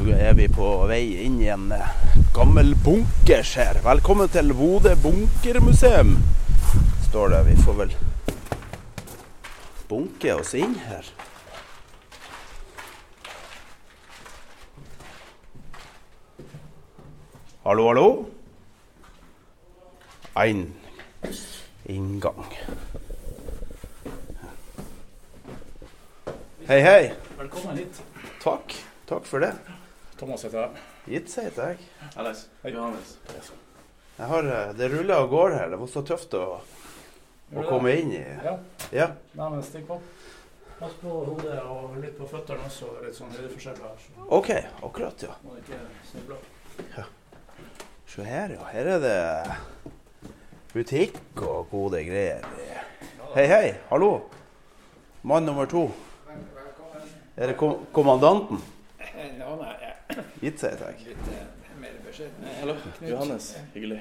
Nå er vi på vei inn i en eh, gammel bunkers her. Velkommen til Bodø bunkermuseum, står det. Vi får vel bunke oss inn her. Hallo, hallo? En inngang. Hei, hei. Velkommen hit. Takk. Takk for det. Thomas heter jeg. Gitt heter jeg. Alex. Hei. Johannes. Jeg har, eh, det ruller og går her. Det var så tøft å, å komme inn i. Ja. Ja. Nei, men stikk på. Pass på hodet og litt på føttene også. Litt sånn høydeforskjell her. Så OK, akkurat, ja. må ikke snuble. Se her, ja. Her er det butikk og gode greier. Hei, hei. Hallo. Mann nummer to. Er det kom kommandanten? Ja, Gitt seg, jeg. litt eh, mer beskjed. Hallo, Johannes. Hyggelig.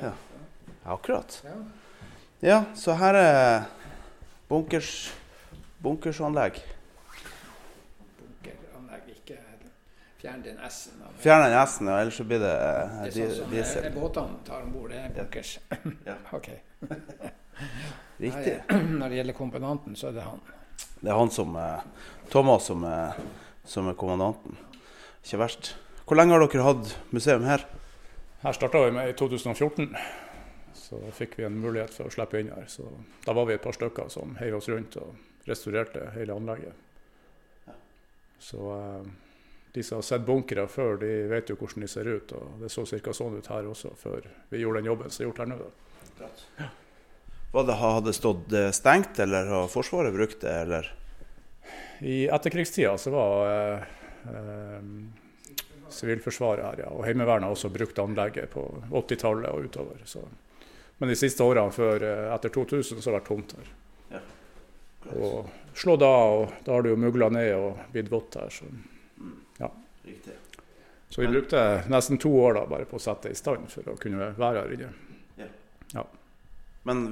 Ja. Akkurat. Ja, så her er bunkers, bunkersanlegg. bunkeranlegg, ikke fjern den S-en. av- Fjern den S-en, og ellers så blir det eh, Det er sånn som diesel. eh, båtene tar om bord. Det er bunkers. Ja. Ok. Riktig. Nei, Når det gjelder komponenten, så er det han. Det er han som eh, Thomas som er, som er kommandanten. Ikke verst. Hvor lenge har dere hatt museum her? Her starta vi med i 2014. Så fikk vi en mulighet for å slippe inn her. Så da var vi et par stykker som heiv oss rundt og restaurerte hele anlegget. Så eh, de som har sett bunkere før, de vet jo hvordan de ser ut. Og det så ca. sånn ut her også før vi gjorde den jobben som er gjort her nå. Ja. Var det hadde stått eh, stengt, eller har Forsvaret brukt det, eller? I etterkrigstida så var eh, Sivilforsvaret her, ja. Og Heimevernet har også brukt anlegget på 80-tallet og utover. Så. Men de siste årene før, eh, etter 2000 så har det vært tomt her. Ja. Og slå da, og da har det jo mugla ned og blitt vått her. Så. ja. så vi brukte nesten to år da bare på å sette det i stand for å kunne være her inne. Men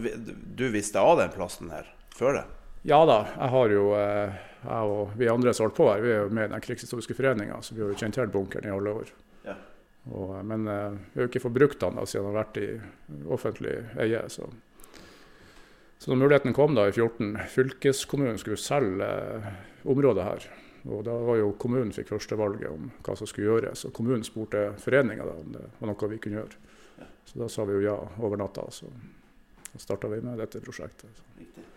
du visste av den plassen her før det? Ja da, jeg har jo eh, jeg og vi andre som holdt på her, vi er jo med i den krigshistoriske foreninga, så vi har jo kjent til bunkeren i alle år. Ja. Og, eh, men eh, vi har jo ikke fått brukt den da, siden den har vært i offentlig eie. Så. så da muligheten kom da i 14, fylkeskommunen skulle selge området her. Og da var jo kommunen fikk førstevalget om hva som skulle gjøres. Og kommunen spurte foreninga om det var noe vi kunne gjøre. Så da sa vi jo ja over natta. Så da starta vi med dette prosjektet. Så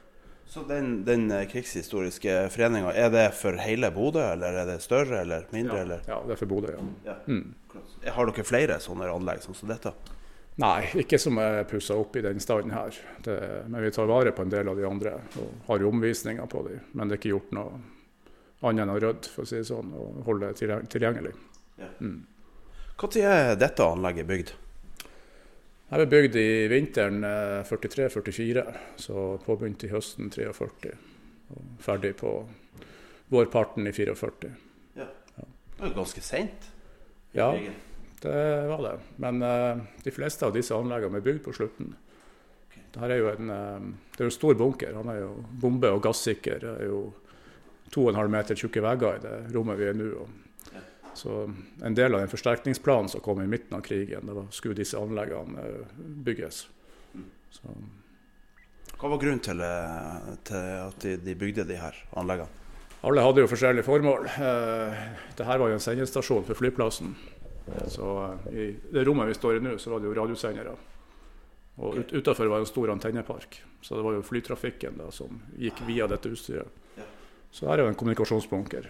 den, den eh, krigshistoriske foreninga, er det for hele Bodø, eller er det større eller mindre? Ja, Eller? ja, det er for Bodø, ja. Ja. Mm. Har dere flere sånne anlegg sånn som dette? Nei, ikke som er pussa opp i den standen her. Det, men vi tar vare på en del av de andre og har omvisninger på dem. Men det er ikke gjort noe annet enn å rydde, for å si det sånn, og holde det tilgjengelig. Ja. Mm. Når er dette anlegget bygd? Jeg ble bygd i vinteren eh, 43-44, så påbegynt i høsten 43. Og ferdig på vårparten i 44. Det var ganske seint. Ja, det var det. Men uh, de fleste av disse anleggene er bygd på slutten. Dette er jo en, uh, det er en stor bunker. Han er jo bombe- og gassikker. Det er jo 2,5 meter tjukke vegger i det rommet vi er nå. Så en del av den forsterkningsplanen som kom i midten av krigen, det var, skulle disse anleggene eh, bygges. Så, Hva var grunnen til, eh, til at de, de bygde de her anleggene? alle hadde jo forskjellige formål. Dette var jo en sendestasjon for flyplassen. Så eh, i det rommet vi står i nå, så var det jo radiosendere. Og ut, utenfor var det en stor antennepark. Så det var jo flytrafikken da, som gikk via dette utstyret. Så her er jo en kommunikasjonsbunker.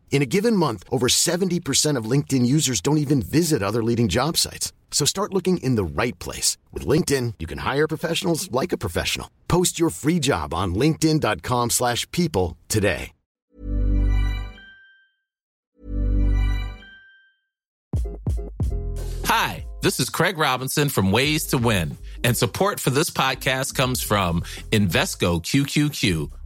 In a given month, over 70% of LinkedIn users don't even visit other leading job sites. So start looking in the right place. With LinkedIn, you can hire professionals like a professional. Post your free job on linkedin.com/people slash people today. Hi, this is Craig Robinson from Ways to Win, and support for this podcast comes from Invesco QQQ,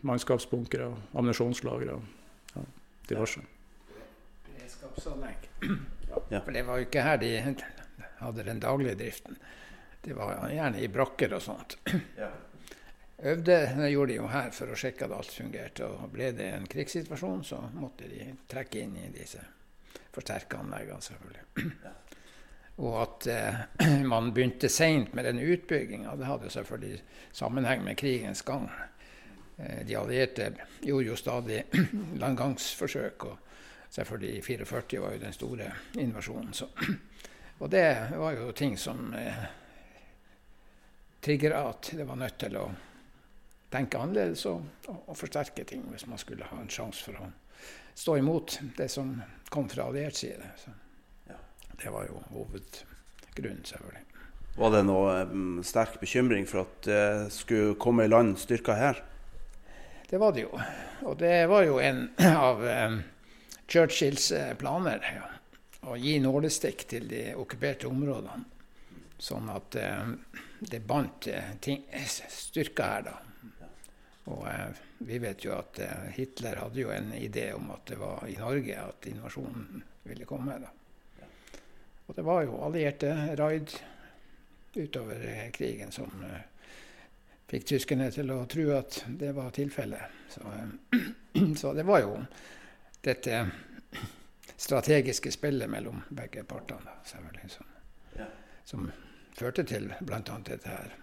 Mannskapsbunkere, ammunisjonslagre. Ja, diverse. Beredskapsanlegg. Ja. For det var jo ikke her de hadde den daglige driften. Det var gjerne i brakker og sånt. Øvde det gjorde de jo her for å sjekke at alt fungerte. Og ble det en krigssituasjon, så måtte de trekke inn i disse forsterka anleggene, selvfølgelig. Og at eh, man begynte seint med den utbygginga, det hadde selvfølgelig sammenheng med krigens gang. Eh, de allierte gjorde jo stadig landgangsforsøk, og selvfølgelig i 44 var jo den store invasjonen. Så. Og det var jo ting som eh, trigger at det var nødt til å tenke annerledes og, og, og forsterke ting hvis man skulle ha en sjanse for å stå imot det som kom fra alliert side. Så. Det var jo hovedgrunnen, selvfølgelig. Var det noe um, sterk bekymring for at det skulle komme i land styrker her? Det var det jo. Og det var jo en av um, Churchills eh, planer. Ja. Å gi nålestikk til de okkuperte områdene. Sånn at um, det bandt ting, styrker her, da. Og uh, vi vet jo at uh, Hitler hadde jo en idé om at det var i Norge at invasjonen ville komme. da. Og det var jo allierte raid utover krigen som eh, fikk tyskerne til å tro at det var tilfellet. Så, eh, så det var jo dette strategiske spillet mellom begge partene, som, som førte til bl.a. dette her.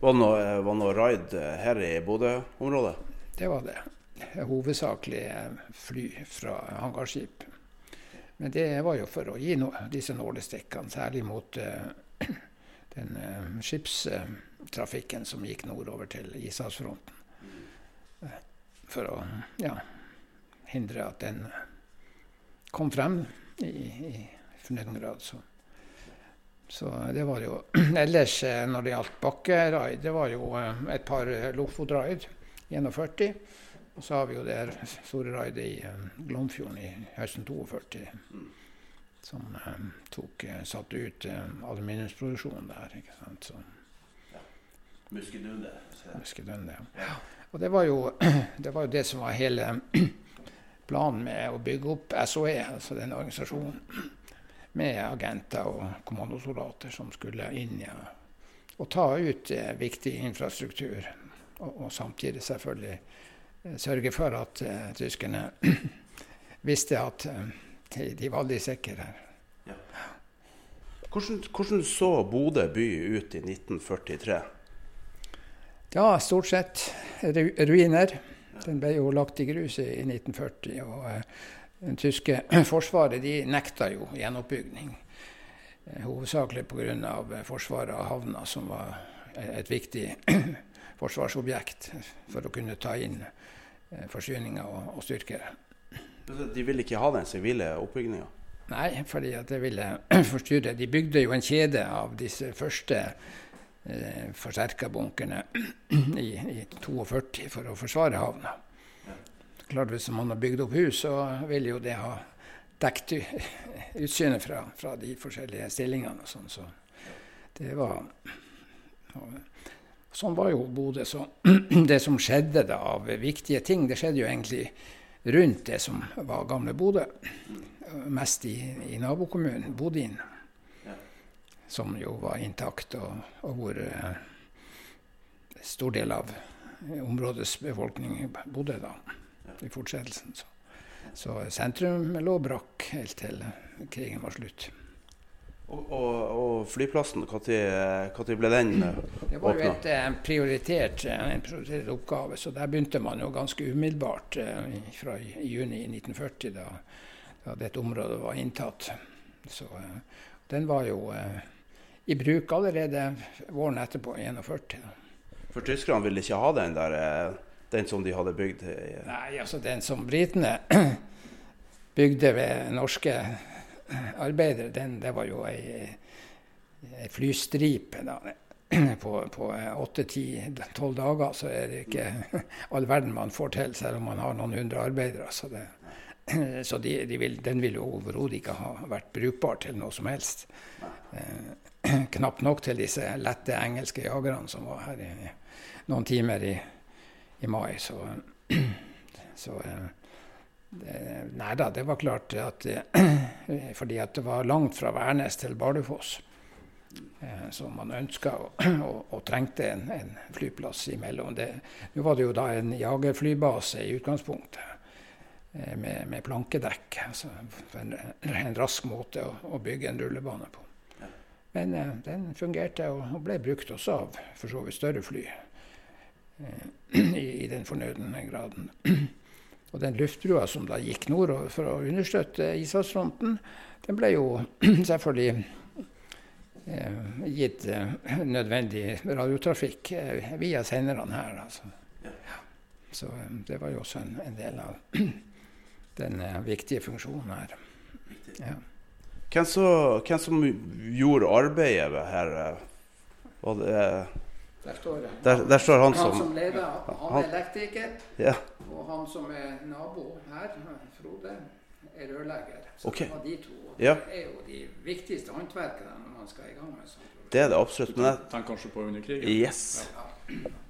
Var det noe, var noe raid her i Bodø-området? Det var det. Hovedsakelig eh, fly fra hangarskip. Men det var jo for å gi no disse nålestikkene, særlig mot eh, den eh, skipstrafikken som gikk nordover til ishavsfronten. Eh, for å ja, hindre at den kom frem i, i grad. Så. så det var jo Ellers eh, når det gjaldt bakkeraid, det var jo eh, et par Lofotraid 41. Og så har vi jo det store raidet i eh, Glomfjorden i høsten 42. Som eh, tok, eh, satte ut eh, aluminiumsproduksjonen der. ikke sant? Så, Muskedunde. Muskedønne, ja. Og det var, jo, det var jo det som var hele planen med å bygge opp SOE, altså den organisasjonen, med agenter og kommandosoldater som skulle inn ja, og ta ut eh, viktig infrastruktur. Og, og samtidig selvfølgelig sørge for at eh, tyskerne visste at eh, de, var veldig sikre her. Hvordan, hvordan så Bodø by ut i 1943? Ja, stort sett ruiner. Den ble jo lagt i grus i, i 1940. Og eh, det tyske forsvaret de nekta jo gjenoppbygging. Eh, hovedsakelig pga. Eh, forsvaret av havna, som var et viktig forsvarsobjekt for å kunne ta inn forsyninger og, og styrker. De ville ikke ha den sivile oppbygninga? Nei, fordi at det ville forstyrre. De bygde jo en kjede av disse første eh, forsterka bunkerne i, i 42 for å forsvare havna. Klart Hvis man har bygd opp hus, så vil jo det ha dekket utsynet fra, fra de forskjellige stillingene. og sånn, så det var Sånn var jo Bodø. Så det som skjedde da av viktige ting, det skjedde jo egentlig rundt det som var gamle Bodø. Mest i, i nabokommunen, Bodin, som jo var intakt, og, og hvor eh, stor del av områdets befolkning bodde da i fortsettelsen. Så, så sentrum lå brakk helt til krigen var slutt. Og, og, og flyplassen, når ble den åpna? Det var jo et, en, prioritert, eh, en prioritert oppgave, så der begynte man jo ganske umiddelbart eh, fra juni 1940, da, da dette området var inntatt. Så den var jo i bruk allerede våren etterpå, i 41. For tyskerne ville ikke ha den der, den som de hadde bygd? Nei, altså den som britene bygde ved norske arbeidere, den, det var jo ei, ei flystripe. da. På, på åtte-ti-tolv dager så er det ikke all verden man får til, selv om man har noen hundre arbeidere. Så, det, så de, de vil, den vil jo overhodet ikke ha vært brukbar til noe som helst. Eh, knapt nok til disse lette engelske jagerne som var her i noen timer i, i mai. Så, så eh, nei da, det var klart at Fordi at det var langt fra Værnes til Bardufoss. Eh, så man ønska og, og, og, trengte en, en, flyplass imellom. Det, Nå var det jo da en jagerflybase i utgangspunktet, eh, med, med plankedekk. Altså en, en, rask måte å, å, bygge en rullebane på. Men eh, den fungerte og, og, ble brukt også av for så vidt større fly. Eh, i, I den fornødne graden. Og den luftbrua som da gikk nordover for å understøtte ishavsfronten, den ble jo selvfølgelig eh, gitt eh, nødvendig radiotrafikk eh, via senderne her. Altså. Ja. Så eh, det var jo også en, en del av den eh, viktige funksjonen her. Ja. Hvem, så, hvem, som gjorde arbeidet her? Eh, det der står det. Der, der står han, han som som leder, han er elektriker. Ja. Og han som er nabo her, Frode, er rørlegger. Så okay. det var de to. Ja. Det er jo de viktigste håndverkene når man skal i gang med sånt. Det er det absolutt. Men jeg tenker kanskje på under krigen? Yes. Ja.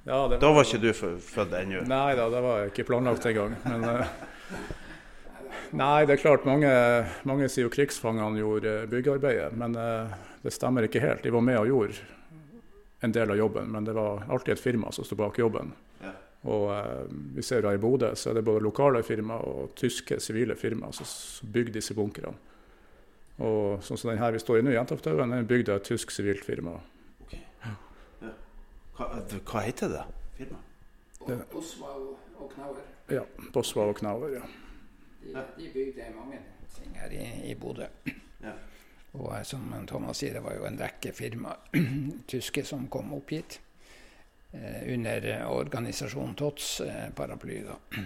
Var, da var ikke du født ennå? Nei da, det var ikke planlagt engang. Men uh, Nei, det er klart mange, mange sier jo krigsfangene gjorde byggearbeidet. Men uh, det stemmer ikke helt. De var med og gjorde en del av jobben, men det var alltid et firma som sto bak jobben. Ja. Og eh, vi ser her I Bodø så er det både lokale firma og tyske sivile firma som bygger disse bunkerne. Og sånn som den her vi står i nå, Jentoftaugen, er bygd av et tysk sivilt firma. Okay. Ja. Hva, hva, heter det firmaet? Boswell og Knauer. Ja, Boswell og Knauer, ja. De, de bygde mange ting her i, i Bodø. Ja. Og eh, som Thomas sier, det var jo en rekke firmaer, tyske, som kom opp hit. Eh, under eh, organisasjonen TOTS eh, paraply. da.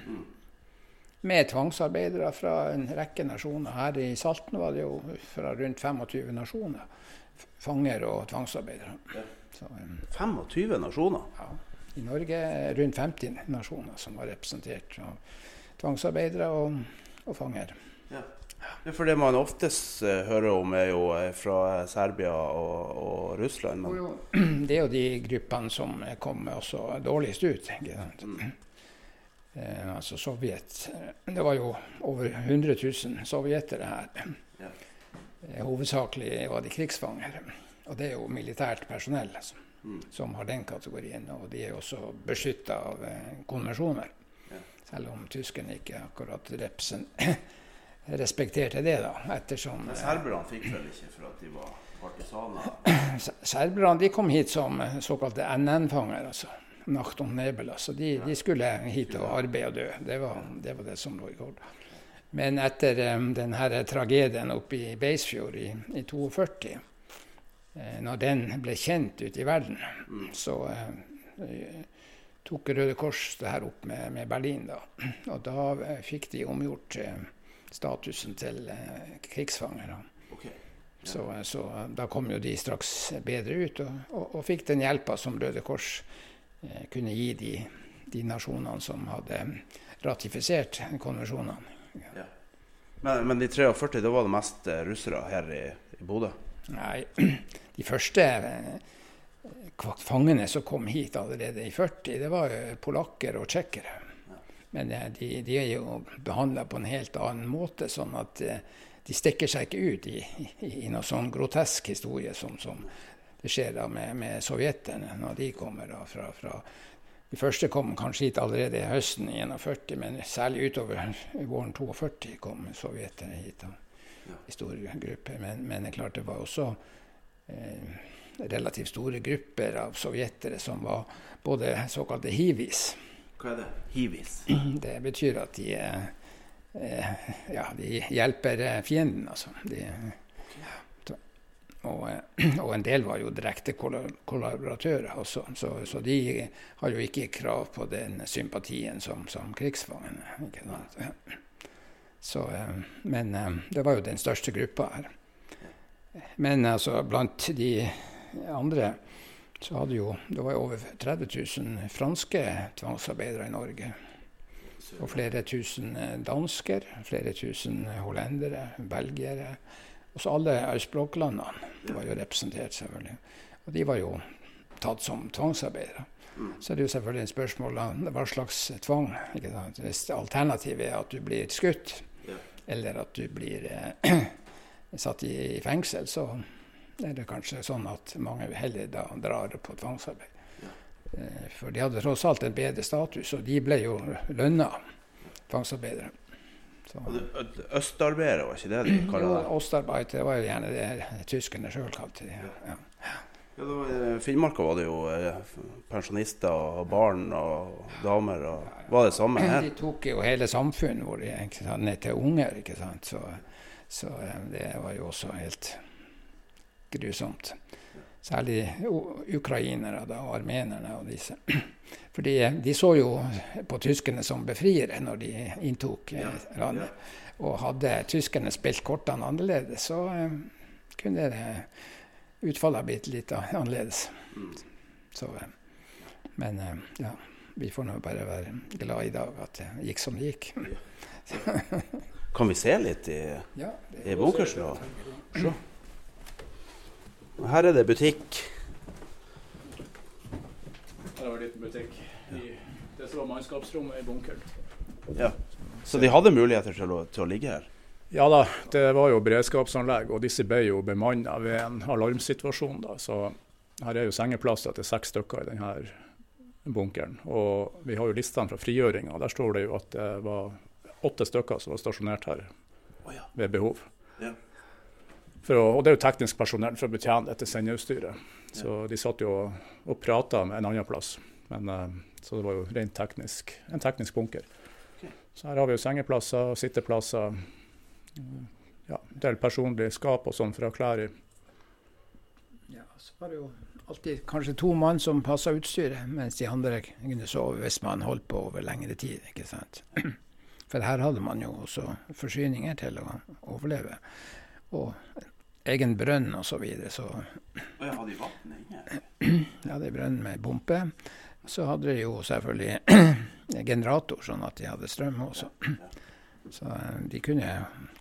Med tvangsarbeidere fra en rekke nasjoner. Her i Salten var det jo fra rundt 25 nasjoner. Fanger og tvangsarbeidere. Så, um, 25 nasjoner? Ja. I Norge rundt 50 nasjoner som var representert av tvangsarbeidere og, og fanger. Ja. For det man oftest uh, hører om, er jo uh, fra Serbia og, og Russland. Men... Det er jo de gruppene som kom også dårligst ut. Mm. Uh, altså Sovjet Det var jo over 100 000 sovjetere her. Ja. hovedsakelig var de krigsfanger. Og det er jo militært personell altså, mm. som har den kategorien. Og de er jo også beskytta av konvensjoner. Ja. Selv om tyskerne ikke akkurat representerer respekterte det, da. Ettersom Men serberne fikk vel ikke for at de var partisaner? Serberne de kom hit som såkalte NN-fanger. altså. Nebel. altså. De, de, skulle hit og arbeide og dø. Det var det, var det som lå i kort. Men etter um, denne tragedien oppe i Beisfjord i, i 42, eh, når den ble kjent ute i verden, mm. så eh, tok Røde Kors det her opp med, med, Berlin. da. Og da eh, fikk de omgjort eh, statusen til eh, krigsfangere. Okay. Så, så, da kom jo de straks bedre ut, og, og, og fikk den hjelpa som Røde Kors eh, kunne gi de, de, nasjonene som hadde ratifisert konvensjonene. Ja. Men, men, de 43, da var det mest eh, russere her i, i Bodø? Nei, de første eh, fangene som kom hit allerede i 40, det var polakker og tsjekkere. Men eh, de, de, er jo behandla på en helt annen måte, sånn at eh, de stikker seg ikke ut i, i, i noe sånn grotesk historie som, som det skjer da med, med sovjeterne når de kommer da fra, fra De første kom kanskje hit allerede i høsten 41, men særlig utover våren 42 kom sovjeterne hit da, i store grupper. Men, men det er klart det var også eh, relativt store grupper av sovjetere som var både såkalte hivis. Hva er det? Hivis? Det betyr at de er Eh, ja, de hjelper eh, fienden, altså. De, og, eh, og, en del var jo direkte kollaboratører også, så, så, de har jo ikke krav på den sympatien som, som krigsfangene. Så, men det var jo den største gruppa her. Men altså, blant de andre så hadde jo Det var over 30 000 franske tvangsarbeidere i Norge. Og flere tusen eh, dansker, flere tusen hollendere, belgiere. Også alle østblokklandene var jo representert, selvfølgelig. Og de var jo tatt som tvangsarbeidere. Så det er jo selvfølgelig et spørsmål om hva slags tvang. Hvis alternativet er at du blir skutt, eller at du blir eh, satt i, i, fengsel, så er det kanskje sånn at mange heller da drar på tvangsarbeid. Eh, for de hadde tross alt en bedre status, og de ble jo lønna tvangsarbeidere. Østarbeidere, var ikke det de kalte det? Det var jo gjerne det tyskerne sjøl kalte det. Ja. Ja, I Finnmarka var det jo eh, pensjonister og barn og damer. og Var det samme her? De tok jo hele samfunnet vårt ned til unger. ikke sant? Så, så eh, det var jo også helt grusomt. Særlig ukrainere da, og armenerne og disse. Fordi de så jo på tyskerne som befriere når de inntok eh, landet. Og hadde tyskerne spilt kortene annerledes, så uh, kunne det utfallet blitt litt annerledes. Mm. Så, men ja, vi får nå bare være glad i dag at det gikk som det gikk. kan vi se litt i, ja, i bunkersen? Se. Her er det butikk. Her har vi en liten butikk. I, det som var mannskapsrommet i bunkeren. Ja. Så de hadde muligheter til å, til å, ligge her? Ja da, det var jo beredskapsanlegg, og disse ble jo bemanna ved en alarmsituasjon. da, Så her er jo sengeplasser til seks stykker i denne bunkeren. Og vi har jo listene fra frigjøringa, der står det jo at det var åtte stykker som var stasjonert her ved behov. Ja. Å, og det er jo teknisk personell for å betjene dette sendeutstyret. Så de satt jo og, og prata med en annen plass. Men, uh, så det var jo rent teknisk, en teknisk bunker. Så her har vi jo sengeplasser, og sitteplasser, Ja, ja, del personlig skap og sånn for å ha klær i. Ja, så var det jo alltid kanskje to mann som passa utstyret, mens de andre kunne sove hvis man holdt på over lengre tid. ikke sant? For her hadde man jo også forsyninger til å overleve. Og egen brønn og så videre. Så og jeg hadde vann inne? Ja, det er brønn med pumpe. Så hadde de jo selvfølgelig generator, sånn at de hadde strøm også. Så eh, de kunne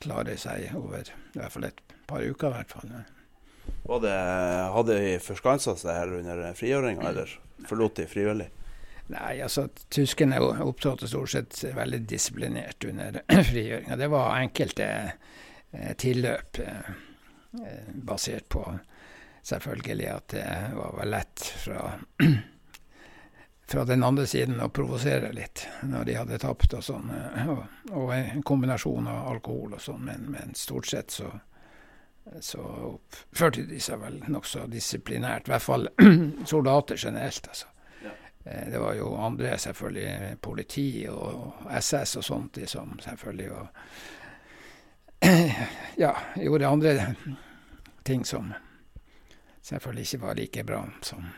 klare seg over i hvert fall et par uker. i hvert fall. Det, hadde de forskansa seg her under frigjøringa, eller forlot de frivillig? Nei, altså tyskerne opptrådte stort sett veldig disiplinert under frigjøringa. Det var enkelte eh, tilløp. Eh, basert på selvfølgelig at det var lett fra, fra den andre siden å provosere litt når de hadde tapt og sånn. Eh, og, og, en kombinasjon av alkohol og sånn, men, men, stort sett så, så oppførte de seg vel nokså disiplinært. I hvert fall soldater generelt, altså. Eh, det var jo andre, selvfølgelig, politi og SS og sånt, som selvfølgelig var ja, gjorde andre ting som selvfølgelig ikke var like bra som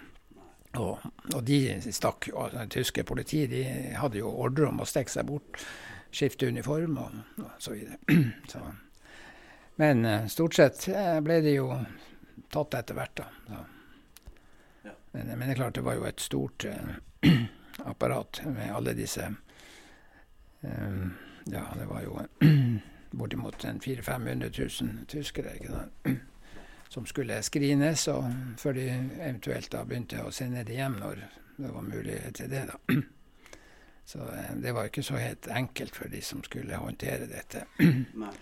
og, og de stakk jo. Altså, det tyske politiet de hadde jo ordre om å stikke seg bort skifte uniform og, og så videre. Så. Men eh, stort sett eh, ble de jo tatt etter hvert, da. Så. Men, men, det er klart det var jo et stort uh, apparat med alle disse um, Ja, det var jo bortimot 400 500 000 tyskere som skulle skrines, og før de eventuelt da begynte å sende det hjem når det var mulighet til det. da. Så det var ikke så helt enkelt for de som skulle håndtere dette. Nei.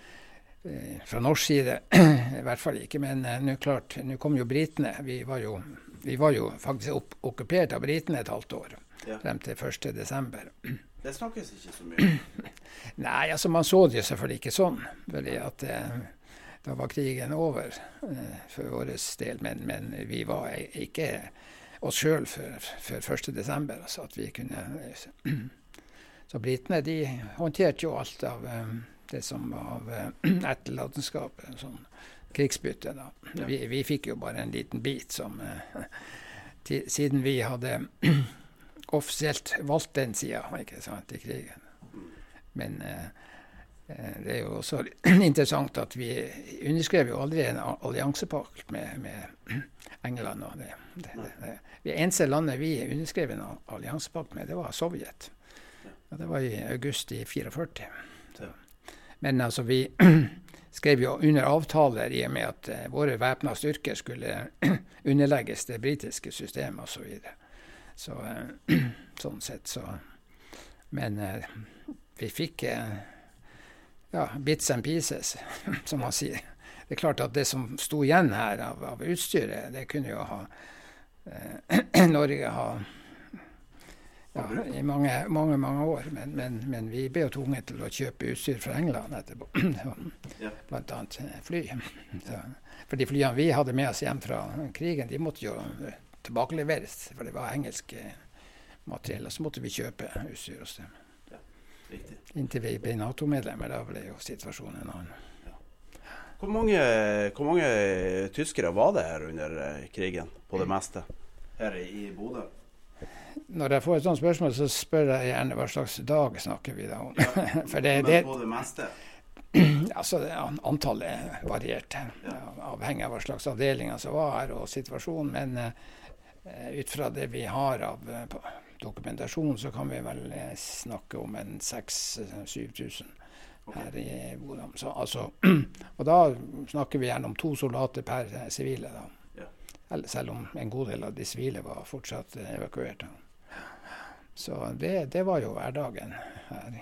Fra norsk side i hvert fall ikke, men nå klart, nå kom jo britene. Vi var jo vi var jo faktisk okkupert av britene et halvt år, ja. frem til 1.12. Det snakkes ikke så mye Nei, altså man så det jo selvfølgelig ikke sånn. fordi at eh, da var krigen over eh, for vår del. Men, men, vi var ikke oss sjøl før, før 1.12. Altså at vi kunne eh, Så britene de håndterte jo alt av det som var av etterlatenskap. Sånn krigsbytte. Da. Vi, vi, fikk jo bare en liten bit som Siden vi hadde offisielt valgt den sida i krigen. Men uh, det er jo også interessant at vi underskrev jo aldri en alliansepakt med, med, England. Det, det, det, det eneste landet vi underskrev en alliansepakt med, det var Sovjet. Og det var i august i 44. Så. Men altså, vi skrev jo under avtaler i og med at uh, våre væpna styrker skulle underlegges det britiske systemet osv. Så videre. så sånn sett, så Men vi fikk ja, bits and pieces, som man sier. Det er klart at det som sto igjen her av, av utstyret, det kunne jo ha Norge ha ja, i mange, mange, mange år. Men, men, men, vi ble jo tvunget til å kjøpe utstyr fra England etterpå. Blant annet eh, fly. Så, for de flyene vi hadde med oss hjem fra krigen, de måtte jo tilbakeleveres. For det var engelsk eh, materiell. Og så måtte vi kjøpe utstyr hos dem. Inntil vi ble Nato-medlemmer. Da ble jo situasjonen en annen. Hvor mange, hvor mange, tyskere var det her under eh, krigen, på det meste, her i Bodø? når jeg får et sånt spørsmål, så spør jeg gjerne hva slags dag snakker vi da om. Ja, det, men på det meste? altså, Antallet varierte, ja. avhengig av hva slags avdelinger som var her og situasjonen. Men uh, ut fra det vi har av uh, dokumentasjon, så kan vi vel uh, snakke om en 6000-7000 her i Bodø. Altså, og da snakker vi gjerne om to soldater per sivile. da. Selv om en god del av de sivile var fortsatt evakuert. Så det, det, var jo hverdagen her.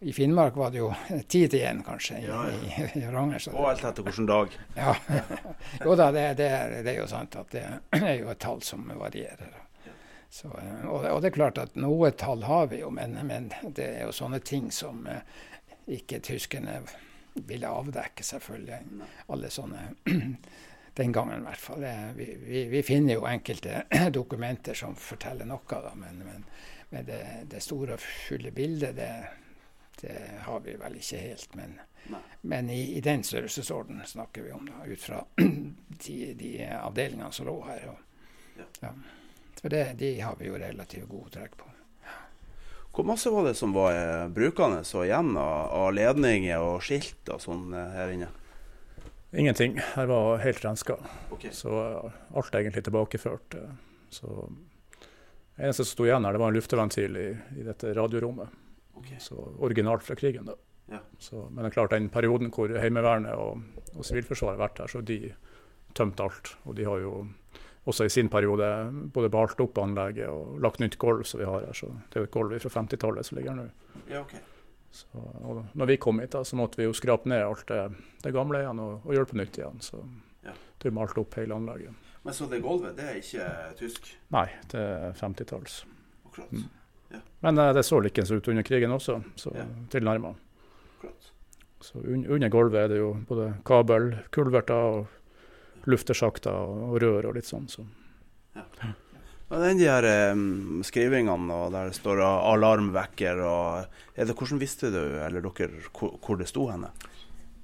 I Finnmark var det jo ti til én, kanskje, i, ja, ja. i, i Ranger. Og alt etter hvilken dag. Ja. jo da, det, det, er, det, er jo sant at det er jo et tall som varierer. Så, og, og, det er klart at noe tall har vi jo, men, men det er jo sånne ting som eh, ikke tyskerne ville avdekke, selvfølgelig. Alle sånne Den gangen, i hvert fall. Vi, vi, vi, finner jo enkelte dokumenter som forteller noe, da, men, men men det, det store, fulle bildet, det, det, har vi vel ikke helt. Men, men i, i, den størrelsesorden snakker vi om, da, ut fra de, de avdelingene som lå her. Og, ja. For det, de har vi jo relativt god trekk på. Hvor masse var det som var eh, brukende og igjen av, av ledninger og skilt og sånn eh, her inne? Ingenting. Her var helt renska. Okay. Så uh, alt er egentlig tilbakeført. Så det eneste som sto igjen her, det var en lufteventil i, i dette radiorommet. Okay. Så Originalt fra krigen. da. Ja. Så, men det er klart den perioden hvor Heimevernet og, og Sivilforsvaret har vært her, så de tømte alt. Og de har jo også i sin periode både balt opp anlegget og lagt nytt gulv som vi har her. Så det er jo et gulv fra 50-tallet som ligger her nå. Ja, okay. Så, når vi kom hit, da, så måtte vi jo skrape ned alt det, det gamle igjen og, og gjøre på nytt igjen. Så ja. de malte opp hele anlegget. Men så det gulvet, det er ikke tysk? Nei, det er 50-talls. Mm. Ja. Men uh, det så likens ut under krigen også, så ja. tilnærma. Så un under gulvet er det jo både kabel, kulverter og luftesjakter og, rør og litt sånn. Så. Ja. Og den de her um, skrivingene og der det står alarmvekker og det, Hvordan visste du eller dere hvor, det sto henne?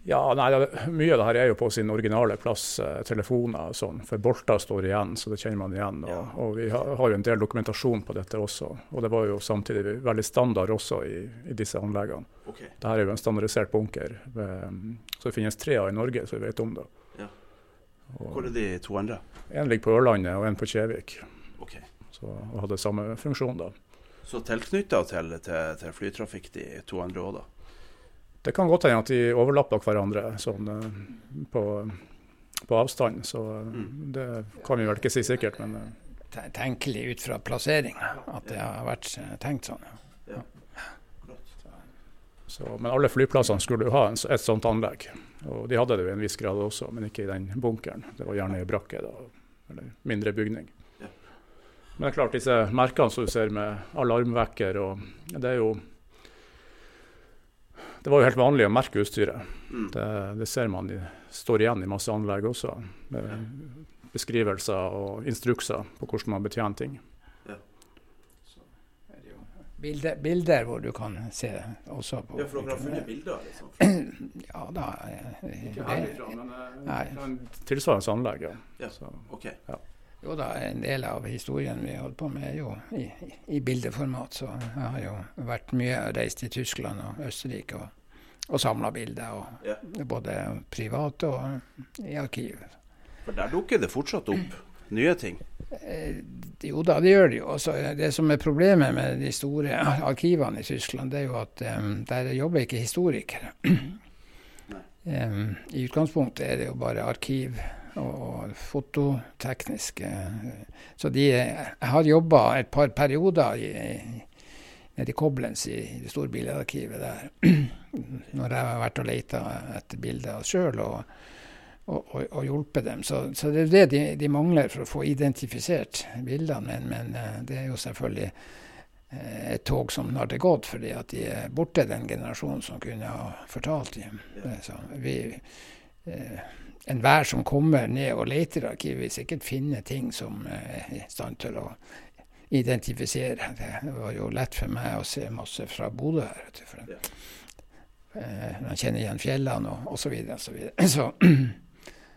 Ja, nei, det, Mye av det her er jo på sin originale plass, eh, telefoner og sånn. For bolter står igjen, så det kjenner man igjen. Og, Ja. og vi har, har jo en del dokumentasjon på dette også. Og det var jo samtidig veldig standard også i, i disse anleggene. Okay. Dette er jo en standardisert bunker. Så det finnes tre av i Norge, så vi vet om det. Og Hvor er de to andre? en ligger på Ørlandet og en på Kjevik. Okay. Så, og hadde samme funksjon da. Så tilknytta til, til, til flytrafikk, de to andre òg, da? Det kan godt hende at de overlapper hverandre sånn, eh, på, på avstand, så Mm. det kan vi vel ikke si sikkert. Men eh, Tenkelig ut fra plassering at det har vært eh, tenkt sånn. ja. Så, men alle flyplassene skulle jo ha en, et sånt anlegg. Og de hadde det jo i en viss grad også, men ikke i den bunkeren. Det var gjerne i brakke, da, eller mindre bygning. Men det er klart, disse merkene som du ser med alarmvekker, og det er jo Det var jo helt vanlig å merke utstyret. Mm. Det, det ser man i, står igjen i masse anlegg også. Med beskrivelser og instrukser på hvordan man betjener ting. Bilder, bilder hvor du kan se også på Ja, for dere har funnet bilder, liksom? Ja da. eh, Ikke det- herifra, men Nei. eh, en tilsvarende anlegg. Ja. Ja. Så, Ok. Jo da, en del av historien vi holder på med er jo i, i- i bildeformat. Så jeg har jo vært mye reist i Tyskland og Østerrike og, og samla bilder. Og, Ja. Både privat og i arkiv. For der dukker det fortsatt opp nye ting. Eh, Jo da, det gjør det jo. Også det som er problemet med de store arkivene i Tyskland, det er jo at um, der jobber ikke historikere. um, I utgangspunktet er det jo bare arkiv og, og fototeknisk. eh, Så de har jobba et par perioder i, i, nede i Koblenz i, i det store bildearkivet der. Når jeg har vært og leita etter bilder sjøl. Og, og, og, og hjulpet dem. Så, så det er det de, de mangler for å få identifisert bildene. Men, men eh, det er jo selvfølgelig eh, et tog som har er gått, fordi at de er borte, den generasjonen som kunne ha fortalt dem. Så vi, eh, enhver som kommer ned og leter i arkivet, vil sikkert finne ting som eh, er i stand til å identifisere. Det var jo lett for meg å se masse fra Bodø her. vet du, for eh, Man kjenner igjen fjellene og osv. Så, videre. så, så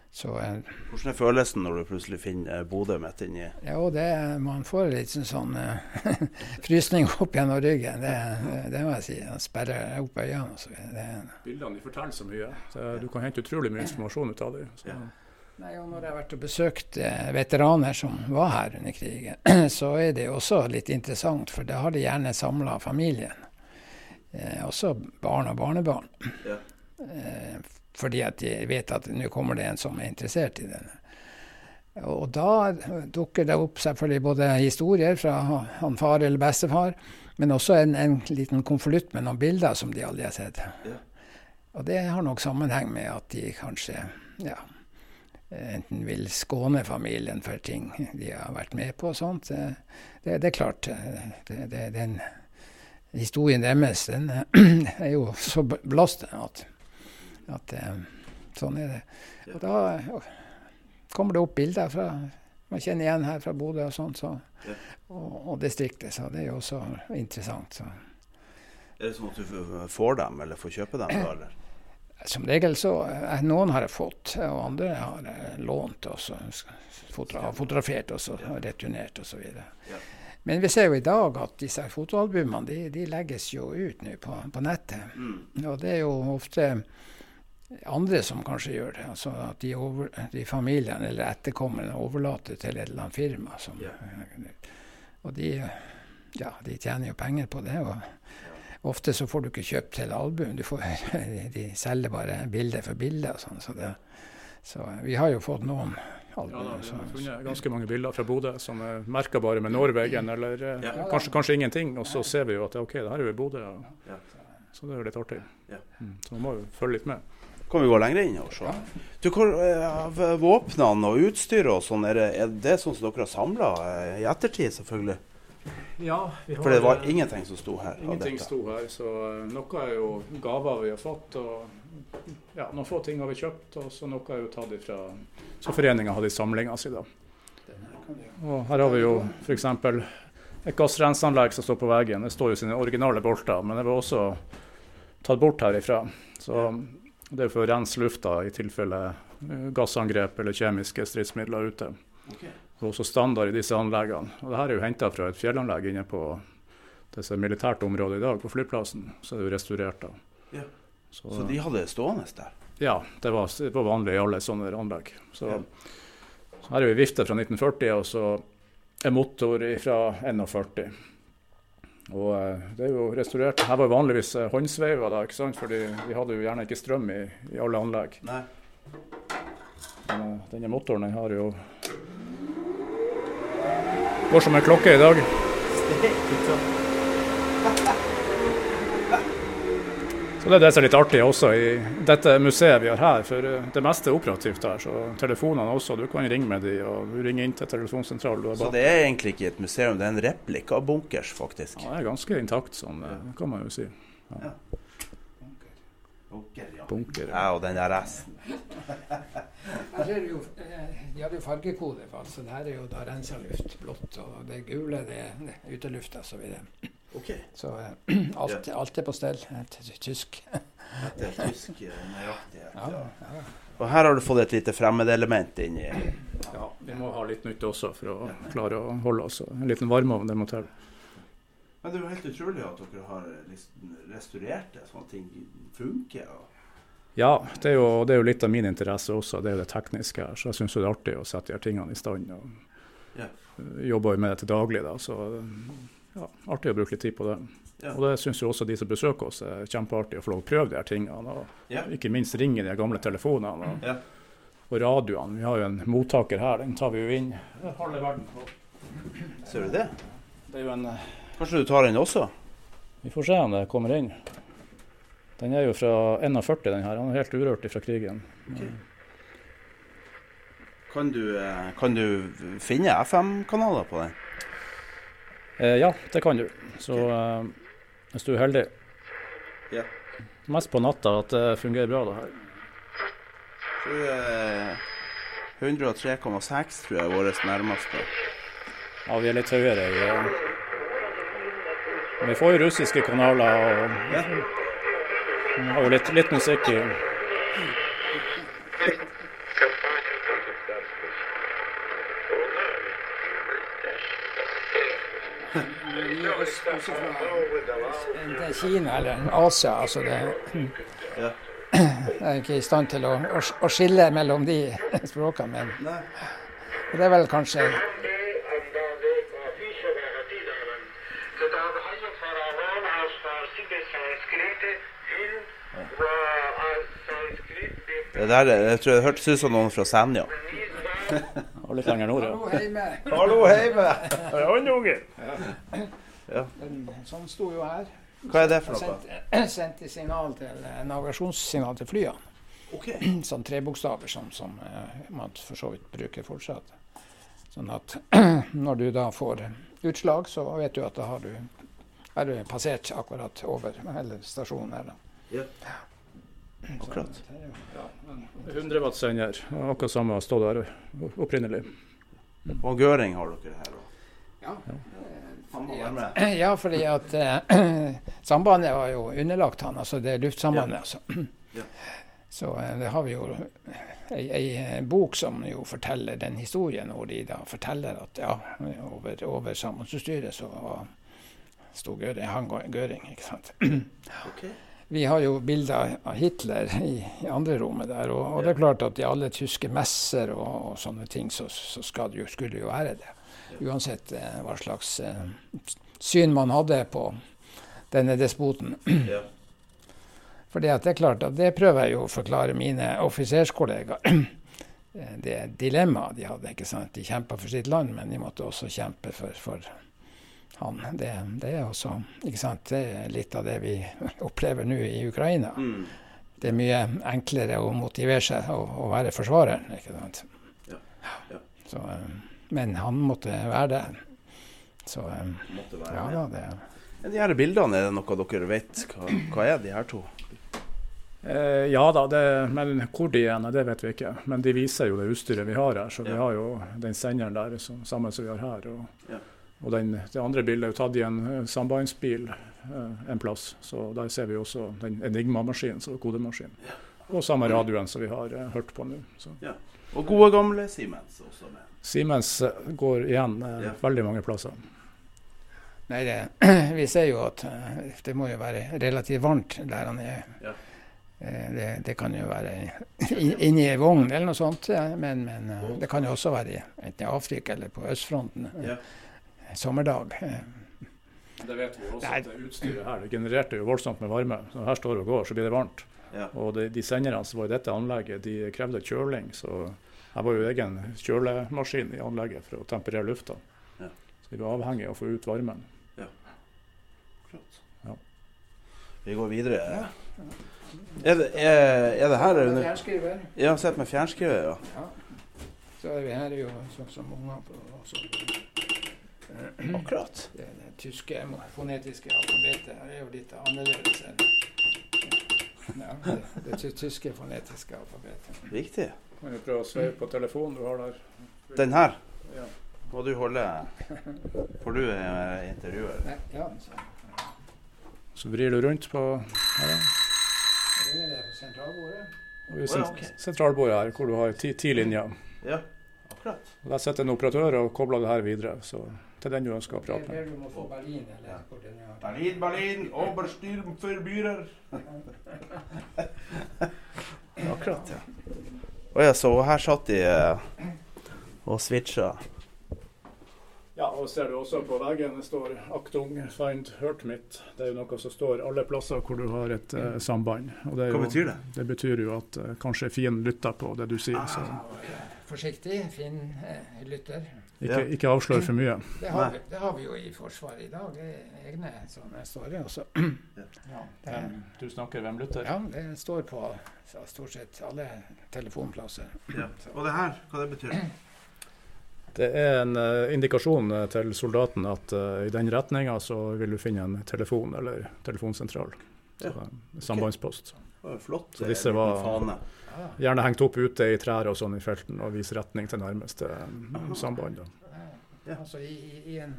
eh, Hvordan er følelsen når du plutselig finner Bodø midt inni Ja, det, man får litt sånn, sånn eh, frysning opp gjennom ryggen. Det, det må jeg si. Man sperrer opp øynene. og så. Det, Bildene de forteller så mye. Så du kan hente utrolig mye informasjon ut av dem. Så. Nei, og når jeg har vært og besøkt eh, veteraner som var her under krigen, så er det også litt interessant, for da har de gjerne samla familien. Eh, også barn og barnebarn. Ja. Eh, fordi at de vet at nå kommer det en som er interessert i denne. Og da dukker det opp selvfølgelig både historier fra han far eller bestefar, men også en, en liten konvolutt med noen bilder som de aldri har sett. Ja. Og det har nok sammenheng med at de kanskje ja, enten vil skåne familien for ting de har vært med på og sånt. Det, det, det er klart. Det, det, den historien deres den er jo så blåst at, at eh, sånn er det. Og da kommer det opp bilder fra man kjenner igjen her fra Bodø og sånt, så, og, og distriktet. Så det er jo også interessant. Så. Er det sånn at du får dem, eller får kjøpe dem? da, eller? Som regel så eh, Noen har jeg fått, og andre har jeg lånt og har fotografert og så returnert osv. Ja. Men vi ser jo i dag at disse fotoalbumene de, de legges jo ut nå på, på nettet. Mm. Og det er jo ofte andre som kanskje gjør det. Altså at de, over, de familiene eller etterkommerne overlater til et eller annet firma. Som, yeah. Og de, ja, de tjener jo penger på det. og Ofte så får du ikke kjøpt hele albuen. Du får, de selger bare bilde for bilde. og sånn. Så, det, så vi har jo fått noen Ja, da, vi har funnet ganske mange bilder fra Bodø som er merka bare med Norvegen, eller eh, Ja. kanskje, kanskje ingenting. Og så ser vi jo at OK, det her er jo i Bodø. Ja. Så det er jo litt artig. Mm, så man må jo følge litt med. Kan vi gå lenger inn og se? Du, hvor, eh, våpnene og utstyret og sånn, er, det- er det sånn som dere har samla i ettertid, selvfølgelig? Ja, vi har, For det var eh, ingenting som sto her. av Ingenting dette. sto her, så eh, noe er jo gaver vi har fått. og ja, Noen få ting har vi kjøpt, og så noe er jo tatt ifra Så foreninga hadde i samlinga si, da. Og her har vi jo f.eks. et gassrenseanlegg som står på veggen. Det står jo sine originale bolter, men det var også tatt bort herifra. Så Det er for å rense lufta i tilfelle eh, gassangrep eller kjemiske stridsmidler ute. Okay. Det er også standard i disse anleggene. Og Dette er jo henta fra et fjellanlegg inne på det som er militært område i dag, på flyplassen. Så er det jo restaurert da. Ja. Så, Så de hadde det stående der? Ja, det var, det var vanlig i alle sånne anlegg. Så, Ja. så her er vi vifte fra 1940, og så er motor fra 41. Og eh, det er jo restaurert. Her var jo vanligvis håndsveiva håndsveiver, da, ikke sant? fordi vi hadde jo gjerne ikke strøm i, i alle anlegg. Nei. Men eh, denne motoren den har jo Går som en klokke i dag. Så Det er det som er litt artig også i dette museet vi har her. For eh, det meste er operativt her. Så telefonene også. Du kan ringe med de, og du ringer inn til telefonsentralen. Så det er egentlig ikke et museum, det er en replikk av bunkers, faktisk. Ja, det er ganske intakt, sånn eh, kan man jo si. Bunker, ja. Bunker. Ja, og den der resten. Her er det jo, eh, de hadde jo fargekode, altså det her er jo da rensa luft, blått, og det gule det er det utelufta. Så, videre. Ok. så eh, alt, alt er på stell. eh, Tysk. Det er tysk eh, nøyaktighet. Ja, Ja. Og her har du fått et lite fremmedelement inni. Ja, vi må ha litt nytt også for å klare å holde oss. En liten varmeovn, det må til. Men det er jo helt utrolig at dere har liksom restaurert det, sånn at ting funker. Og... Ja, det er, jo, det er jo litt av min interesse også, det er jo det tekniske her. Så jeg syns det er artig å sette de her tingene i stand. Og Ja. jobber jo med det til daglig, da. Så ja, artig å bruke litt tid på det. Ja. Og det syns jo også de som besøker oss er kjempeartig å få lov å prøve de her tingene. Og Ja. ikke minst ringe de gamle telefonene. Og, Ja. og radioene. Vi har jo en mottaker her, den tar vi jo inn halve verden på. Ser du det? Det er jo en eh, Kanskje du tar den også? Vi får se om det kommer inn. Den er jo fra 41, den her. Han er helt urørt fra krigen. Kan du, eh, kan du finne FM-kanaler på den? Eh, ja, det kan du. Så eh, hvis du er heldig. Ja. Mest på natta at det fungerer bra, det her. Eh, 103,6 tror jeg er vårt nærmeste. Ja, vi er litt høyere i eh, vi får jo russiske kanaler og Ja. har jo litt, litt musikk i. Er også fra er Kina eller Asia. altså det Ja. Jeg er ikke i stand til å, å, å skille mellom de språkene, men det er vel kanskje Det der, jeg tror det hørtes ut som noen fra Senja. Og litt lenger nord, ja. Hallo, Heime. Hallo, heime! Den- Sånn sto jo her. Hva er det for noe? Sendte, sendte signal til, eh, navigasjonssignal til flyene. Ok. Sånn tre bokstaver som, som eh, man for så vidt bruker fortsatt. Sånn at når du da får utslag, så vet du at da har du, er du passert akkurat over eller stasjonen her. da. Ja. Akkurat. 100 watt sender. Akkurat samme stod der opprinnelig. Og Gøring har dere her òg. Ja. Med. Ja, fordi at eh, sambandet var jo underlagt han, altså det luftsambandet. Altså. Ja. Så eh, det har vi jo ei, ei bok som jo forteller den historien, hvor de da forteller at ja, over, over sambandsutstyret så var, sto Gøring, han Gøring, ikke sant. Okay. Vi har jo bilder av Hitler i, i andre rommet der, og, og det er klart at i alle tyske messer og, og sånne ting, så, så skal det jo, skulle det jo være det. Uansett eh, hva slags eh, syn man hadde på denne despoten. Ja. Fordi at det er klart at det prøver jeg jo å forklare mine offiserskollegaer. Eh, Det dilemmaet de hadde. ikke sant? De kjempa for sitt land, men de måtte også kjempe for, for han. Det, det er også ikke sant? Det er litt av det vi opplever nå i Ukraina. Mm. Det er mye enklere å motivere seg å, og være forsvareren. ikke sant? Ja. Ja. Så, eh, men han måtte være der. Så eh, Måtte være ja da, det De her bildene, er det noe dere vet? Hva, hva er de her to? Eh, ja da, det, men hvor de er, det vet vi ikke. Men de viser jo det utstyret vi har her. Så vi har jo den senderen der, så, sammen som vi har her. Og, Ja. og den, det andre bildet er jo tatt i en eh, sambandsbil eh, en plass. Så der ser vi også den Enigma-maskinen, så Ja. og samme radioen som vi har eh, hørt på nå. Ja. Og gode gamle Siemens også med. Siemens eh, går igjen eh, Ja. veldig mange plasser. Nei, det, vi ser jo at eh, det må jo være relativt varmt der han er. Ja. Eh, Det, det kan jo være inni ei vogn eller noe sånt, ja, men, men det kan jo også være enten i Afrika eller på østfronten. Ja. Sommerdag. Det vet vi også Nei. at utstyret her det genererte jo voldsomt med varme. Så når her står og går, så blir det varmt. Ja. Og de, de senderne som var i dette anlegget, de krevde kjøling. Så her var jo egen kjølemaskin i anlegget for å temperere lufta. Ja. Så vi var avhengig av å få ut varmen. Flott. Ja. Vi går videre. Er det, er, er det her under Fjernskriver. Ja, sett med fjernskriver, ja. Ja. Så er vi her er jo sånn som unger på også. Akkurat. Det, det tyske fonetiske alfabetet er jo litt annerledes enn ja, det, det ty- tyske fonetiske alfabetet. Riktig. Kan du prøve å sveive på telefonen du har der? Den her Ja. må du holde For du er intervjuer. Nei, ja, så Så vrir du rundt på her, det på sentralbordet. Og sent- sentralbordet her, hvor du har ti, ti linjer. Ja, akkurat. Der sitter en operatør og kobler det her videre. Så til den du ønsker å Det prate er med. der du må få Berlin, eller hvor den er. Berlin, Berlin, Obersturmforbyrer. Akkurat, ja. Å ja, så her satt de eh, og switcha. Ja, og ser du også på veggen det står 'Aktung, find hurt mitt'. Det er jo noe som står alle plasser hvor du har et uh, samband. Og det er Hva jo, betyr det? Det betyr jo at uh, kanskje fienden lytter på det du sier. Så Forsiktig, fin uh, lytter. Ikke, ikke avslør for mye. Det har, vi, det har vi jo i Forsvaret i dag. Det er egne sånne står også. Ja. Du snakker hvem lytter? Ja, det står på stort sett alle telefonplasser. Ja. Og det her, hva det betyr? Det er en uh, indikasjon eh, til soldaten at uh, i den retninga så vil du finne en telefon eller telefonsentral. Så, Ja. eh, Sambandspost. Det var flott. Så disse var- Fane. Gjerne hengt opp ute i trær og sånn i felten og vise retning til nærmeste eh, samband. Ja. Altså i, i, en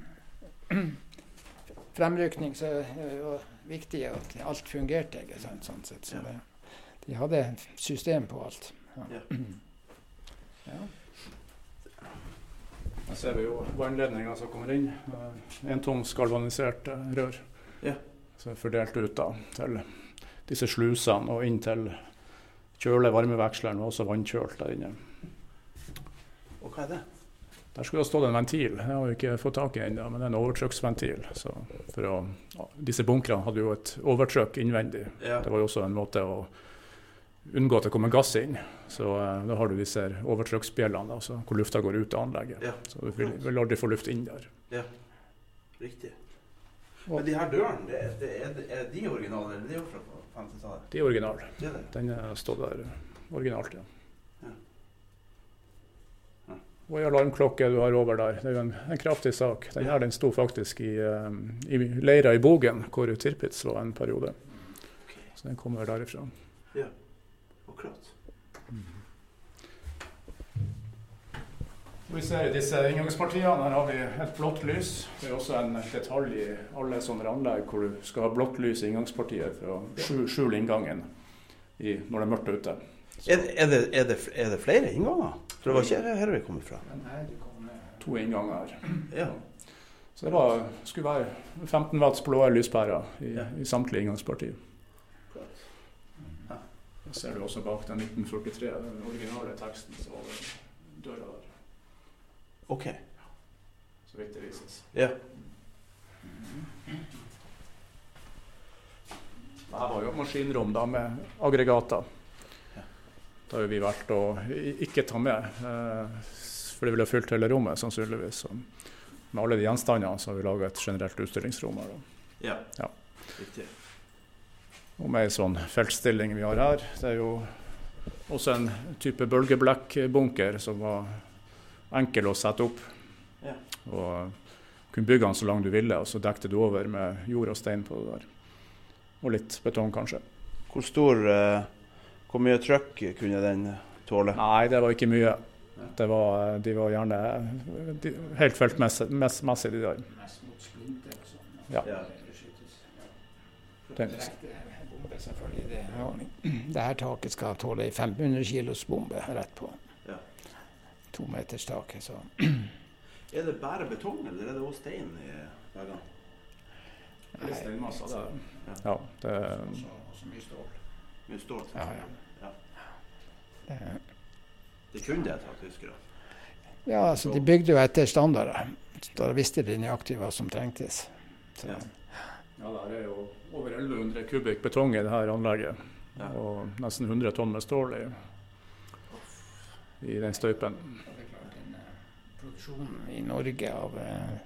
fremrykning så er det jo viktig at alt fungerte. ikke sant, sånn sett. Så det, de hadde et system på alt. Ja. Ja. Her ser vi jo vannledninga som kommer inn. En toms galvanisert eh, rør. Ja. Som er fordelt ut da, til disse slusene og inn til kjøle-varmeveksleren og også vannkjølt der inne. Og hva er det? Der skulle det stått en ventil. Det har vi ikke fått tak i ennå, men det en overtrykksventil. Å, ja, disse bunkrene hadde jo et overtrykk innvendig. Ja. Det var jo også en måte å unngå at det kommer gass inn. Så eh, da har du disse overtrykksbjellene hvor lufta går ut av anlegget. Ja. Så du vil, vil aldri få luft inn der. Ja, Riktig. Men de her dørene, det, det, er, er de originale, eller de er fra 50-tallet? De er originale. Den har stått der originalt, ja. Ja. Ja. Og ei alarmklokke du har over der, det er jo en, en kraftig sak. Den her den sto faktisk i, eh, i leira i Bogen, hvor Tirpitz var en periode. Så den kommer derifra. Ja, Akkurat. Vi ser i disse inngangspartiene, her har vi et blått lys. Det er også en detalj i alle sånne anlegg hvor du skal ha blått lys i inngangspartiet for å skjule, inngangen i, når det er mørkt ute. Er, det- er, det, er, det, er det flere innganger? For det var ikke her vi kom fra. To innganger. Ja. Så det var, skulle være 15 watts blå lyspærer i, Ja. i samtlige inngangspartier. Ja. Da ser du også bak den 1943, den originale teksten som var over døra der. OK. Så vidt det vises. Ja. Det her var jo maskinrom da, med aggregater. Det Da har jo vi valgt å ikke ta med, eh, for det ville fylt hele rommet sannsynligvis. Så med alle de gjenstandene så har vi laga et generelt utstillingsrom her. Ja. Ja. Riktig. Og med ei sånn feltstilling vi har her, det er jo også en type bølgeblekkbunker som var enkel å sette opp. Ja. Og kunne bygge den så lang du ville, og så dekte du over med jord og stein på det der. Og litt betong, kanskje. Hvor stor eh, Hvor mye trøkk kunne den tåle? Nei, det var ikke mye. Det var, de var gjerne de, helt feltmessig, de der. mest mot splinter og sånn. Ja, det her taket skal tåle ei 500 kilos bombe rett på. Ja. Tometerstaket. Så Er det bare betong, eller er det også stein i veggene? Er steinmasser. det- Ja, det er mye stål. Mye stål? Ja, ja. Ja. Det, Det kunne det ta tyskere. ja, altså de bygde jo etter standarder. Da visste de nøyaktig hva som trengtes. Så, Ja. Ja, det er jo over 1100 kubikk betong i det her anlegget. Ja. Og nesten 100 tonn med stål i, i den støypen. Det klart, den, Produksjonen i Norge av eh,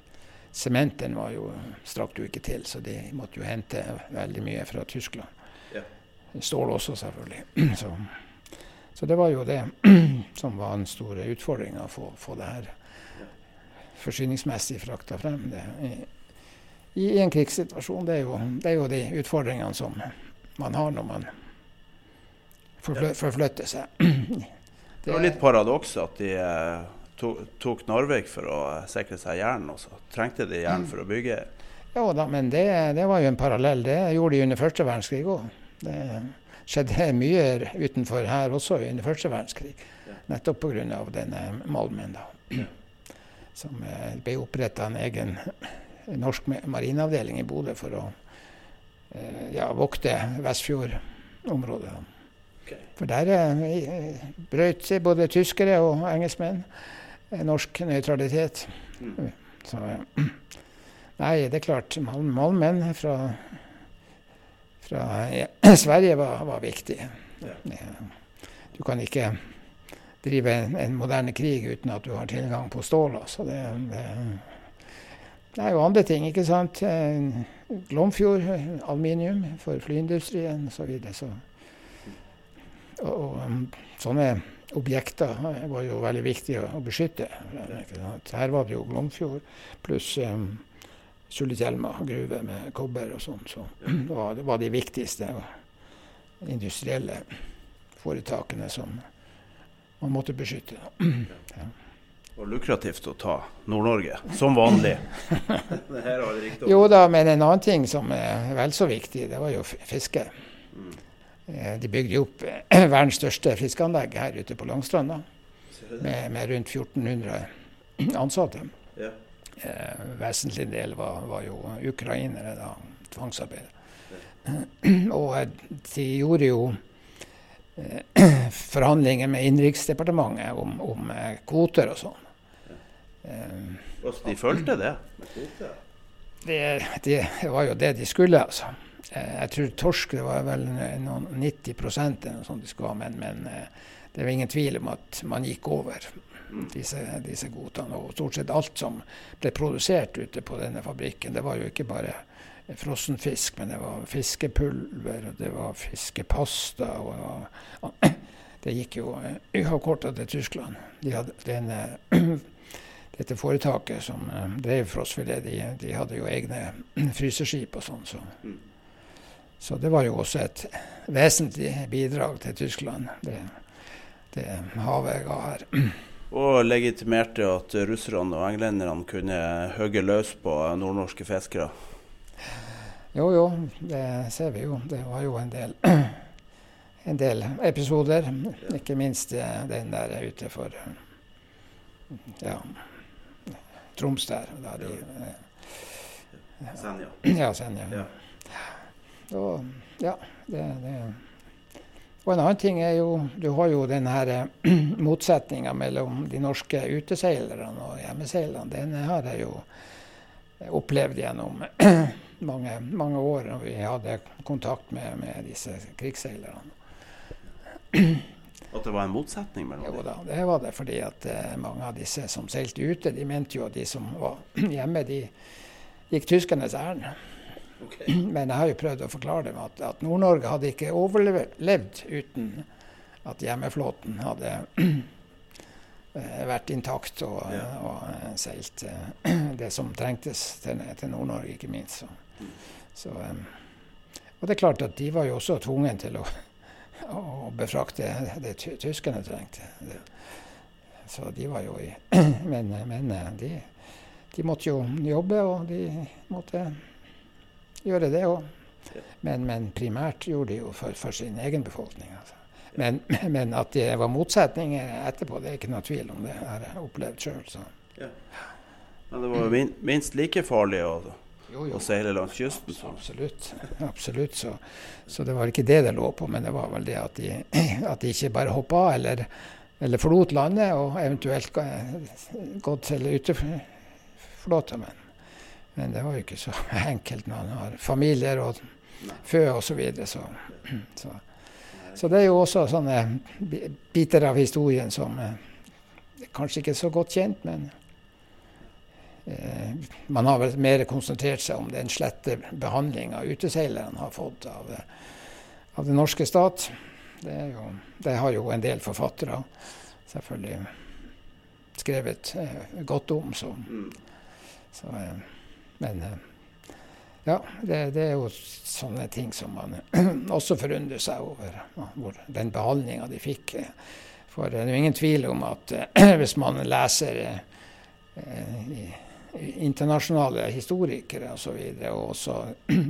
sement den var jo, strakk jo ikke til, så de måtte jo hente veldig mye fra Tyskland. Ja. Stål også, selvfølgelig. Så, så det var jo det som var den store utfordringa, å få, få det her forsyningsmessig frakta frem. Det, i, I en krigssituasjon. Det er, jo, det er jo de utfordringene som man har når man forfly, forflytter seg. Det var litt paradoks at de eh, tok Narvik for å eh, sikre seg jern, og så trengte de jern for å bygge. Ja da, men det, det var jo en parallell. Det gjorde de under første verdenskrig òg. Det skjedde mye utenfor her også under første verdenskrig. Nettopp pga. denne malmen. da. Som eh, ble oppretta en egen norsk marineavdeling i Bodø for å ja, vokte Vestfjordområdet. For der eh, brøt både tyskere og engelskmenn eh, norsk nøytralitet. Så eh, Nei, det er klart. Mal malmen fra, fra eh, Sverige var, var viktig. Ja. Du kan ikke drive en, en moderne krig uten at du har tilgang på stål. Altså. Det, det, det er jo andre ting, ikke sant. Eh, Glomfjord, eh, aluminium for flyindustrien osv. Så, videre, så og, og um, sånne objekter eh, var jo veldig viktig å, beskytte. Her var det jo Glomfjord pluss um, Sulitjelma gruve med kobber og sånn. Så det var, det var de viktigste industrielle foretakene som man måtte beskytte. Det var lukrativt å ta Nord-Norge, som vanlig. Jo da, men en annen ting som er vel så viktig, det var jo fiske. Eh, De bygde opp eh, verdens største fiskeanlegg her ute på Langstranda. Med, med rundt 1400 ansatte. Ja. Eh, vesentlig del var, var jo ukrainere, da, tvangsarbeidere. Og eh, de gjorde jo eh, forhandlinger med Innenriksdepartementet om, om eh, kvoter og sånn. Eh, Og de fulgte det? med kvoter? det, det var jo det de skulle, altså. Eh, Jeg tror torsk det var vel noen 90 eller noe sånt de skulle ha, men, men eh, det var ingen tvil om at man gikk over disse, disse godtene. Og stort sett alt som ble produsert ute på denne fabrikken, det var jo ikke bare frossenfisk, men det var fiskepulver, og det var fiskepasta. og Det gikk jo eh, uavkorta til Tyskland. De hadde denne, dette foretaket som eh, drev frossfilet, de, de hadde jo egne fryseskip og sånn. Så. Så det var jo også et vesentlig bidrag til Tyskland, det, det havet ga her. Og legitimerte at russerne og englenderne kunne hogge løs på nordnorske fiskere. Jo, jo, det ser vi jo. Det var jo en del, en del episoder. Ikke minst eh, den der ute for ja, Troms der. der de, ja, Senja. ja, Senja. Ja. Og, ja, det, det. Og en annen ting er jo Du har jo den her eh, motsetninga mellom de norske uteseilerne og hjemmeseilerne. Den har jeg jo opplevd gjennom mange, mange år når vi hadde kontakt med, med disse krigsseilerne. At det var en motsetning mellom Jo da, det var det. Fordi at eh, mange av disse som seilte ute, de mente jo at de som var hjemme, de gikk tyskernes ærend. Men jeg har jo prøvd å forklare dem at, at Nord-Norge hadde ikke overlevd uten at hjemmeflåten hadde eh, vært intakt og, Ja. og eh, seilt eh, det som trengtes til, til Nord-Norge, ikke minst. Så, så, og det er klart at de var jo også tvungen til å, å befrakte det ty tyskerne trengte. Så de var jo i Men, men de, de måtte jo jobbe, og de måtte gjøre det òg. Men, men primært gjorde de jo for, for sin egen befolkning. Altså. Men, men, at det var motsetninger etterpå, det er ikke noe tvil om. Det har jeg opplevd sjøl. Ja. Men det var jo minst like farlig å, Jo, jo. å seile langs kysten. Så. Absolutt. Absolutt. Så, så det var ikke det det lå på, men det var vel det at de, at de ikke bare hoppa av eller, eller forlot landet og eventuelt gått til uteflåta. Men, men det var jo ikke så enkelt når man har familier og fø og så videre. Så, så, så det er jo også sånne biter av historien som er kanskje ikke er så godt kjent, men Eh, man har vel mer konsentrert seg om den slette behandlinga uteseilerne har fått av, eh, av den norske stat. Det, jo, det har jo en del forfattere selvfølgelig skrevet eh, godt om. Så, så, eh, men eh, ja, det, det er jo sånne ting som man også forundrer seg over. Hvor, den behandlinga de fikk. eh. For det er jo ingen tvil om at eh, hvis man leser eh, eh, internasjonale historikere osv., og, så videre, og også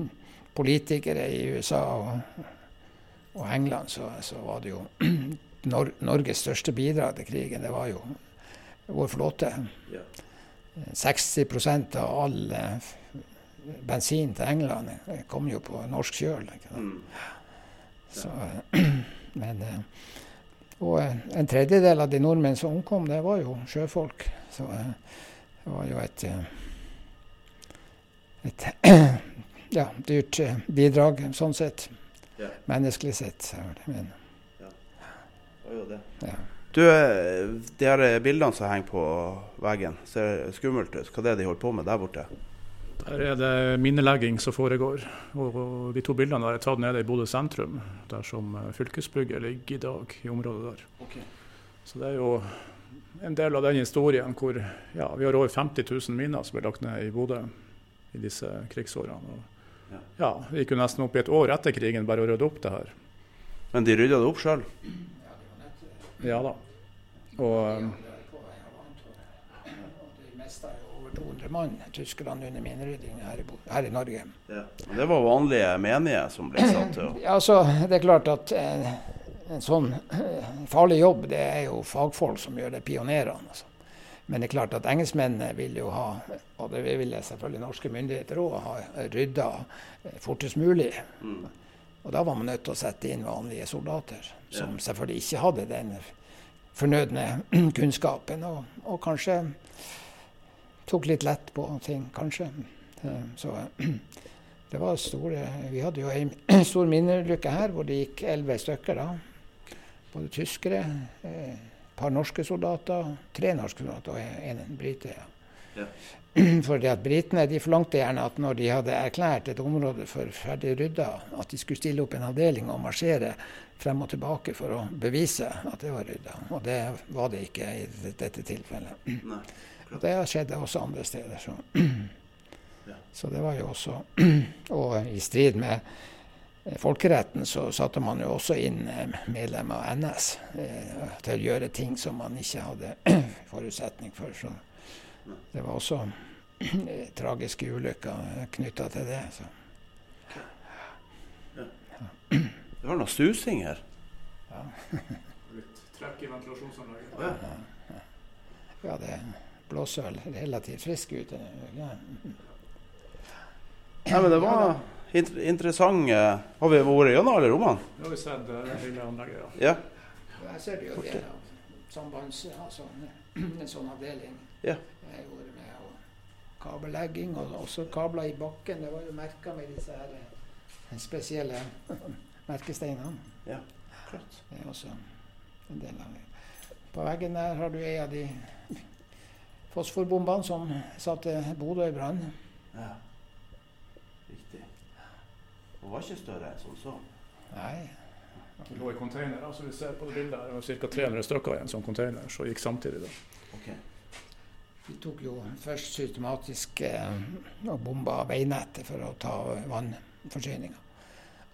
politikere i USA og, og England, så, så var det jo Nor Norges største bidrag til krigen, det var jo vår flåte. 60% av all eh, bensin til England eh, kom jo på norsk kjøl. Sant? Så, men, eh, og en tredjedel av de nordmenn som omkom, det var jo sjøfolk. Så det var jo et, et ja, dyrt bidrag sånn sett. Ja. Menneskelig sett. Men, Det var jo det. ja. Du, eh, de her bildene som henger på veggen, ser skummelt ut. Hva er det de holder på med der borte? Der er det minnelegging som foregår. Og de to bildene der er tatt nede i Bodø sentrum, der som eh, fylkesbygget ligger i dag, i området der. Så det er jo en del av den historien hvor ja, vi har over 50 000 miner som ble lagt ned i Bodø i disse krigsårene. Og, ja, Vi gikk jo nesten opp i et år etter krigen bare å rydde opp det her. Men de rydda det opp sjøl? Ja da. Og det De mista jo over 200 mann, tyskerne, under mineryddinga her, i her i Norge. Ja. det var vanlige menige som ble satt til å Ja, altså, det er klart at eh, en sånn eh, farlig jobb, det er jo fagfolk som gjør det, pionerene. Altså. Men det er klart at engelskmennene vil jo ha, og det ville selvfølgelig norske myndigheter òg, ha rydda fortest mulig. Og da var man nødt til å sette inn vanlige soldater, som selvfølgelig ikke hadde den fornødne kunnskapen, og, og kanskje tok litt lett på ting, kanskje. Eh, Så det var store Vi hadde jo ei stor minneulykke her hvor det gikk elleve stykker. da. Både tyskere, et par norske soldater, tre norske soldater og en brite. Ja. Fordi at Britene de forlangte gjerne at når de hadde erklært et område for ferdig rydda, at de skulle stille opp en avdeling og marsjere frem og tilbake for å bevise at det var rydda. Og det var det ikke i dette tilfellet. Og det skjedde også andre steder. Så. Så det var jo også Og i strid med folkeretten så satte man jo også inn eh, medlemmer av NS eh, til å gjøre ting som man ikke hadde forutsetning for. Så det var også tragiske ulykker knytta til det. Så. Det var noe susing her. litt trekk i ventilasjonsanlegget. Ja, det blåser vel relativt frisk ut. Ja. Nei, men det var inter interessant. eh, Har vi vært gjennom alle rommene? Nå har vi sett det lille anlegget, ja. Ja. Jeg ser det jo det sambands... Altså en sånn avdeling. Ja. Jeg gjorde med og kabellegging og også kabler i bakken. Det var jo merka med disse her eh, spesielle merkesteinene. ja. Klart. Det er også en del av det. På veggen der har du en av de fosforbombene som satte Bodø i brann. Ja. Riktig. Den var ikke større enn som så. Nei. Det lå i container, altså vi ser på det bildet her, det var ca. 300 stykker i en sånn container, så gikk samtidig da. Ok. De tok jo først systematisk eh, og bomba veinettet for å ta vannforsyninga.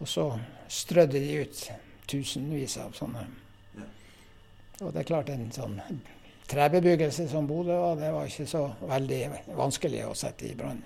Og så strødde de ut tusenvis av sånne. Og det er klart en sånn trebebyggelse som Bodø var, det var ikke så veldig vanskelig å sette i brann.